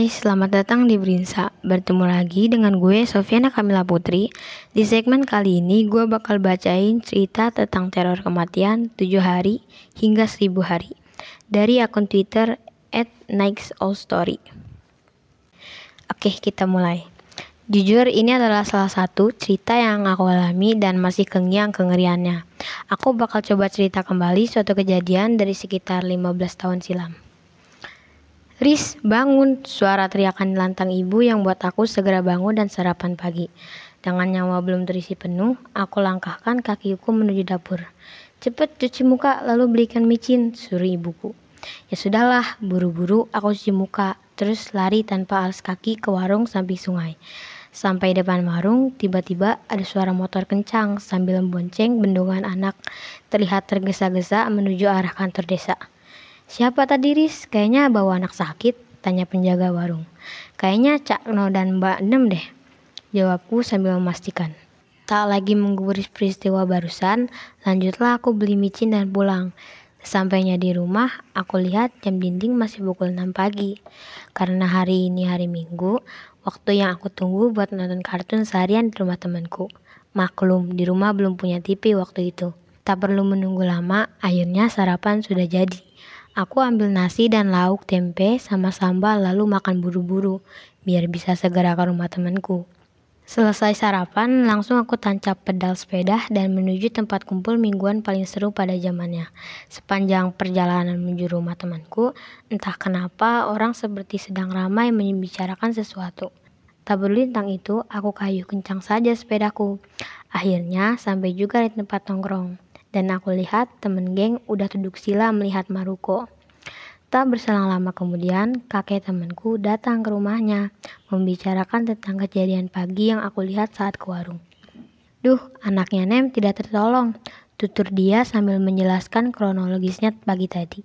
Hai, selamat datang di Brinsa. Bertemu lagi dengan gue, Sofiana Kamila Putri. Di segmen kali ini, gue bakal bacain cerita tentang teror kematian 7 hari hingga 1000 hari. Dari akun Twitter at Story. Oke, kita mulai. Jujur, ini adalah salah satu cerita yang aku alami dan masih kengiang kengeriannya. Aku bakal coba cerita kembali suatu kejadian dari sekitar 15 tahun silam. Riz, bangun! Suara teriakan lantang ibu yang buat aku segera bangun dan sarapan pagi. Dengan nyawa belum terisi penuh, aku langkahkan kakiku menuju dapur. Cepet cuci muka lalu belikan micin, suruh ibuku. Ya sudahlah, buru-buru aku cuci muka, terus lari tanpa alas kaki ke warung samping sungai. Sampai depan warung, tiba-tiba ada suara motor kencang sambil membonceng bendungan anak terlihat tergesa-gesa menuju arah kantor desa. Siapa tadi Riz? Kayaknya bawa anak sakit, tanya penjaga warung. Kayaknya Cak No dan Mbak Nem deh, jawabku sambil memastikan. Tak lagi menggubris peristiwa barusan, lanjutlah aku beli micin dan pulang. Sampainya di rumah, aku lihat jam dinding masih pukul 6 pagi. Karena hari ini hari Minggu, waktu yang aku tunggu buat nonton kartun seharian di rumah temanku. Maklum, di rumah belum punya TV waktu itu. Tak perlu menunggu lama, akhirnya sarapan sudah jadi. Aku ambil nasi dan lauk tempe sama sambal lalu makan buru-buru biar bisa segera ke rumah temanku. Selesai sarapan, langsung aku tancap pedal sepeda dan menuju tempat kumpul mingguan paling seru pada zamannya. Sepanjang perjalanan menuju rumah temanku, entah kenapa orang seperti sedang ramai membicarakan sesuatu. Tak peduli itu, aku kayu kencang saja sepedaku. Akhirnya sampai juga di tempat nongkrong. Dan aku lihat temen geng udah duduk sila melihat Maruko. Tak berselang lama kemudian, kakek temanku datang ke rumahnya, membicarakan tentang kejadian pagi yang aku lihat saat ke warung. Duh, anaknya Nem tidak tertolong, tutur dia sambil menjelaskan kronologisnya pagi tadi.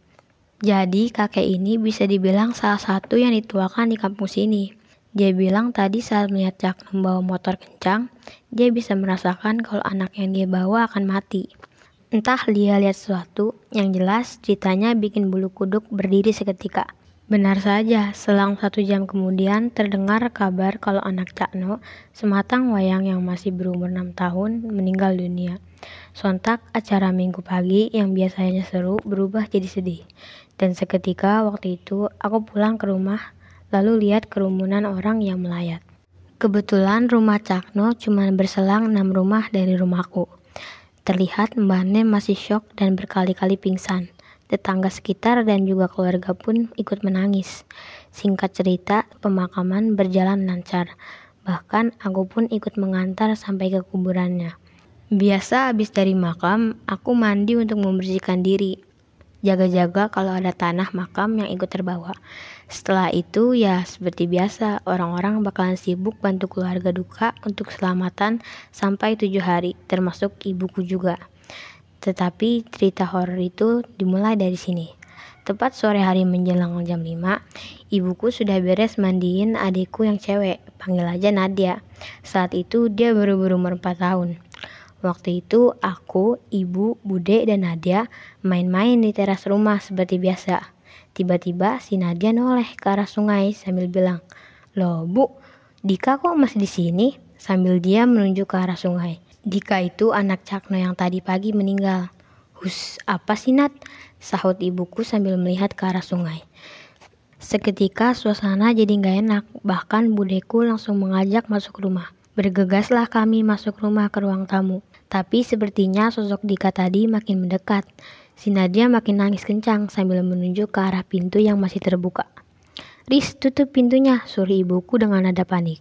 Jadi kakek ini bisa dibilang salah satu yang dituakan di kampung sini. Dia bilang tadi saat melihat Cak membawa motor kencang, dia bisa merasakan kalau anak yang dia bawa akan mati. Entah dia lihat sesuatu, yang jelas ceritanya bikin bulu kuduk berdiri seketika. Benar saja, selang satu jam kemudian terdengar kabar kalau anak Cakno, sematang wayang yang masih berumur enam tahun, meninggal dunia. Sontak acara minggu pagi yang biasanya seru berubah jadi sedih. Dan seketika waktu itu aku pulang ke rumah lalu lihat kerumunan orang yang melayat. Kebetulan rumah Cakno cuma berselang enam rumah dari rumahku. Terlihat Mbak Nem masih shock dan berkali-kali pingsan. Tetangga sekitar dan juga keluarga pun ikut menangis. Singkat cerita, pemakaman berjalan lancar. Bahkan aku pun ikut mengantar sampai ke kuburannya. Biasa habis dari makam, aku mandi untuk membersihkan diri. Jaga-jaga kalau ada tanah makam yang ikut terbawa. Setelah itu ya seperti biasa orang-orang bakalan sibuk bantu keluarga duka untuk keselamatan sampai tujuh hari termasuk ibuku juga. Tetapi cerita horor itu dimulai dari sini. Tepat sore hari menjelang jam 5, ibuku sudah beres mandiin adikku yang cewek, panggil aja Nadia. Saat itu dia baru berumur 4 tahun. Waktu itu aku, ibu, bude, dan Nadia main-main di teras rumah seperti biasa. Tiba-tiba si Nadia noleh ke arah sungai sambil bilang, Loh bu, Dika kok masih di sini? Sambil dia menunjuk ke arah sungai. Dika itu anak Cakno yang tadi pagi meninggal. Hus, apa sih Nat? Sahut ibuku sambil melihat ke arah sungai. Seketika suasana jadi nggak enak, bahkan budeku langsung mengajak masuk rumah. Bergegaslah kami masuk rumah ke ruang tamu. Tapi sepertinya sosok Dika tadi makin mendekat. Si Nadia makin nangis kencang sambil menunjuk ke arah pintu yang masih terbuka. Riz, tutup pintunya, suruh ibuku dengan nada panik.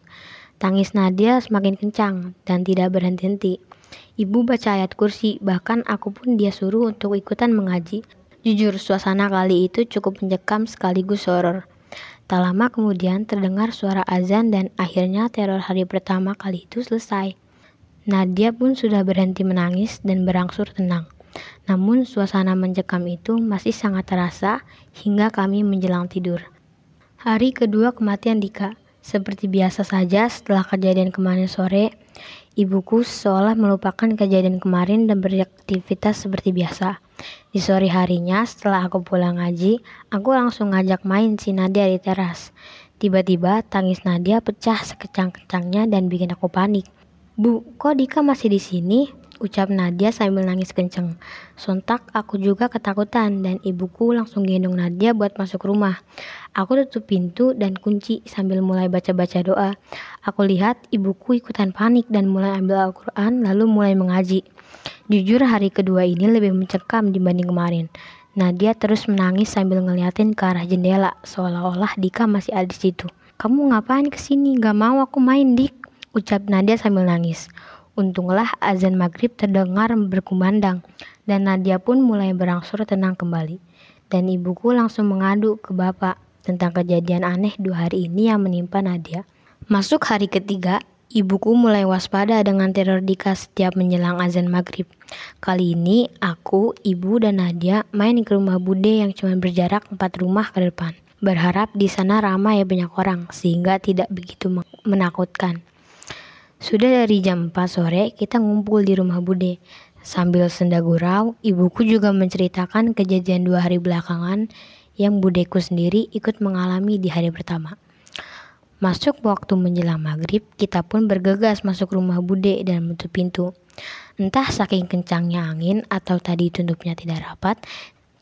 Tangis Nadia semakin kencang dan tidak berhenti-henti. Ibu baca ayat kursi, bahkan aku pun dia suruh untuk ikutan mengaji. Jujur, suasana kali itu cukup mencekam sekaligus horor. Tak lama kemudian terdengar suara azan dan akhirnya teror hari pertama kali itu selesai. Nadia pun sudah berhenti menangis dan berangsur tenang. Namun suasana mencekam itu masih sangat terasa hingga kami menjelang tidur. Hari kedua kematian Dika. Seperti biasa saja setelah kejadian kemarin sore, ibuku seolah melupakan kejadian kemarin dan beraktivitas seperti biasa. Di sore harinya setelah aku pulang ngaji, aku langsung ngajak main si Nadia di teras. Tiba-tiba tangis Nadia pecah sekecang-kecangnya dan bikin aku panik. Bu, kok Dika masih di sini? Ucap Nadia sambil nangis kenceng. Sontak aku juga ketakutan dan ibuku langsung gendong Nadia buat masuk rumah. Aku tutup pintu dan kunci sambil mulai baca-baca doa. Aku lihat ibuku ikutan panik dan mulai ambil Al-Quran lalu mulai mengaji. Jujur hari kedua ini lebih mencekam dibanding kemarin. Nadia terus menangis sambil ngeliatin ke arah jendela, seolah-olah Dika masih ada di situ. Kamu ngapain ke sini? Gak mau aku main, Dik. Ucap Nadia sambil nangis. Untunglah azan maghrib terdengar berkumandang, dan Nadia pun mulai berangsur tenang kembali. Dan ibuku langsung mengadu ke bapak tentang kejadian aneh dua hari ini yang menimpa Nadia. Masuk hari ketiga, Ibuku mulai waspada dengan teror Dika setiap menjelang azan maghrib. Kali ini aku, ibu, dan Nadia main ke rumah Bude yang cuma berjarak empat rumah ke depan. Berharap di sana ramai banyak orang sehingga tidak begitu menakutkan. Sudah dari jam 4 sore kita ngumpul di rumah Bude. Sambil senda gurau, ibuku juga menceritakan kejadian dua hari belakangan yang budeku sendiri ikut mengalami di hari pertama. Masuk waktu menjelang maghrib, kita pun bergegas masuk rumah Bude dan menutup pintu. Entah saking kencangnya angin atau tadi tutupnya tidak rapat,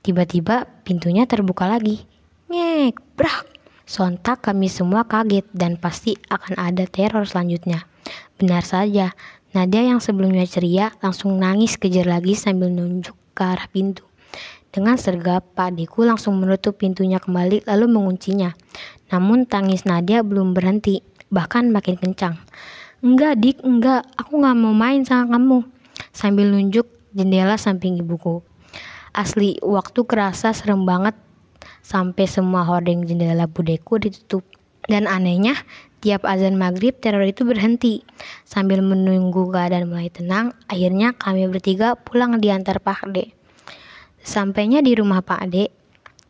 tiba-tiba pintunya terbuka lagi. Ngek, brak. Sontak kami semua kaget dan pasti akan ada teror selanjutnya. Benar saja, Nadia yang sebelumnya ceria langsung nangis kejar lagi sambil nunjuk ke arah pintu. Dengan sergap, Pak Deku langsung menutup pintunya kembali lalu menguncinya. Namun tangis Nadia belum berhenti, bahkan makin kencang. Enggak dik, enggak, aku gak mau main sama kamu. Sambil nunjuk jendela samping ibuku. Asli, waktu kerasa serem banget sampai semua hording jendela budeku ditutup. Dan anehnya, tiap azan maghrib teror itu berhenti. Sambil menunggu keadaan mulai tenang, akhirnya kami bertiga pulang diantar Pak De. Sampainya di rumah Pak De,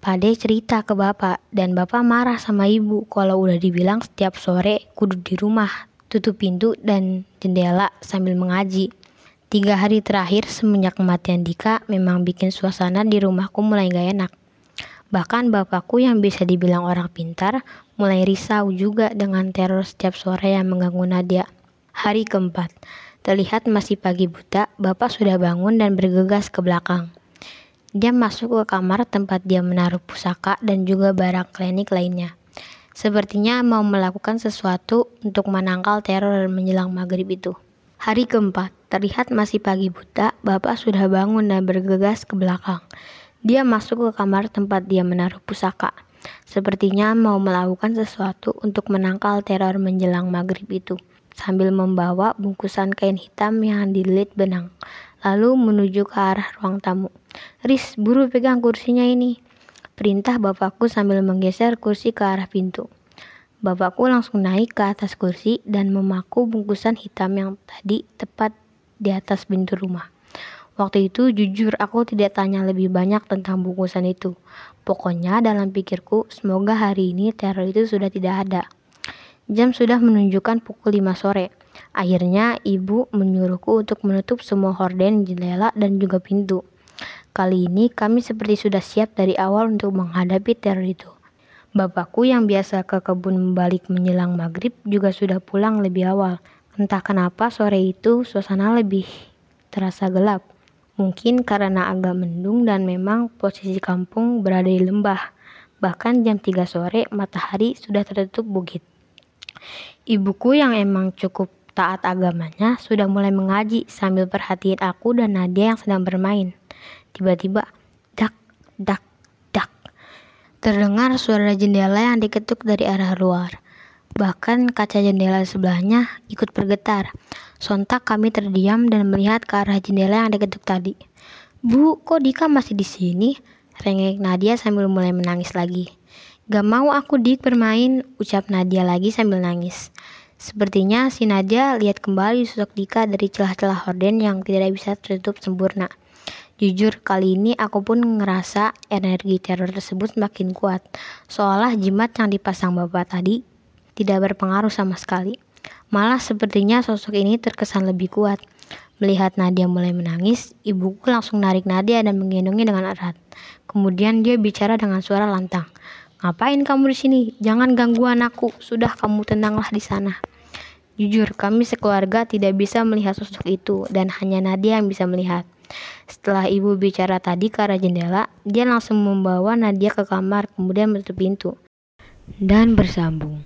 Pade cerita ke bapak dan bapak marah sama ibu kalau udah dibilang setiap sore kudu di rumah, tutup pintu dan jendela sambil mengaji. Tiga hari terakhir semenjak kematian Dika memang bikin suasana di rumahku mulai gak enak. Bahkan bapakku yang bisa dibilang orang pintar mulai risau juga dengan teror setiap sore yang mengganggu Nadia. Hari keempat, terlihat masih pagi buta, bapak sudah bangun dan bergegas ke belakang. Dia masuk ke kamar tempat dia menaruh pusaka dan juga barang klinik lainnya. Sepertinya mau melakukan sesuatu untuk menangkal teror menjelang maghrib itu. Hari keempat, terlihat masih pagi buta, bapak sudah bangun dan bergegas ke belakang. Dia masuk ke kamar tempat dia menaruh pusaka. Sepertinya mau melakukan sesuatu untuk menangkal teror menjelang maghrib itu, sambil membawa bungkusan kain hitam yang dililit benang lalu menuju ke arah ruang tamu. Riz, buru pegang kursinya ini. Perintah bapakku sambil menggeser kursi ke arah pintu. Bapakku langsung naik ke atas kursi dan memaku bungkusan hitam yang tadi tepat di atas pintu rumah. Waktu itu jujur aku tidak tanya lebih banyak tentang bungkusan itu. Pokoknya dalam pikirku semoga hari ini teror itu sudah tidak ada. Jam sudah menunjukkan pukul 5 sore. Akhirnya ibu menyuruhku untuk menutup semua horden, jendela, dan juga pintu. Kali ini kami seperti sudah siap dari awal untuk menghadapi teror itu. Bapakku yang biasa ke kebun membalik menjelang maghrib juga sudah pulang lebih awal. Entah kenapa sore itu suasana lebih terasa gelap. Mungkin karena agak mendung dan memang posisi kampung berada di lembah. Bahkan jam 3 sore matahari sudah tertutup bukit. Ibuku yang emang cukup taat agamanya sudah mulai mengaji sambil perhatiin aku dan Nadia yang sedang bermain. Tiba-tiba, dak, dak, dak. Terdengar suara jendela yang diketuk dari arah luar. Bahkan kaca jendela sebelahnya ikut bergetar. Sontak kami terdiam dan melihat ke arah jendela yang diketuk tadi. Bu, kok Dika masih di sini? Rengek Nadia sambil mulai menangis lagi. Gak mau aku Dik bermain, ucap Nadia lagi sambil nangis. Sepertinya si Nadia lihat kembali sosok Dika dari celah-celah horden yang tidak bisa tertutup sempurna. Jujur, kali ini aku pun ngerasa energi teror tersebut semakin kuat. Seolah jimat yang dipasang bapak tadi tidak berpengaruh sama sekali. Malah sepertinya sosok ini terkesan lebih kuat. Melihat Nadia mulai menangis, ibuku langsung narik Nadia dan menggendongnya dengan erat. Kemudian dia bicara dengan suara lantang. Ngapain kamu di sini? Jangan ganggu anakku. Sudah kamu tenanglah di sana. Jujur, kami sekeluarga tidak bisa melihat sosok itu dan hanya Nadia yang bisa melihat. Setelah ibu bicara tadi ke arah jendela, dia langsung membawa Nadia ke kamar, kemudian menutup pintu. Dan bersambung.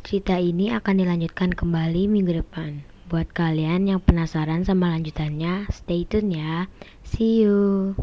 Cerita ini akan dilanjutkan kembali minggu depan. Buat kalian yang penasaran sama lanjutannya, stay tune ya. See you.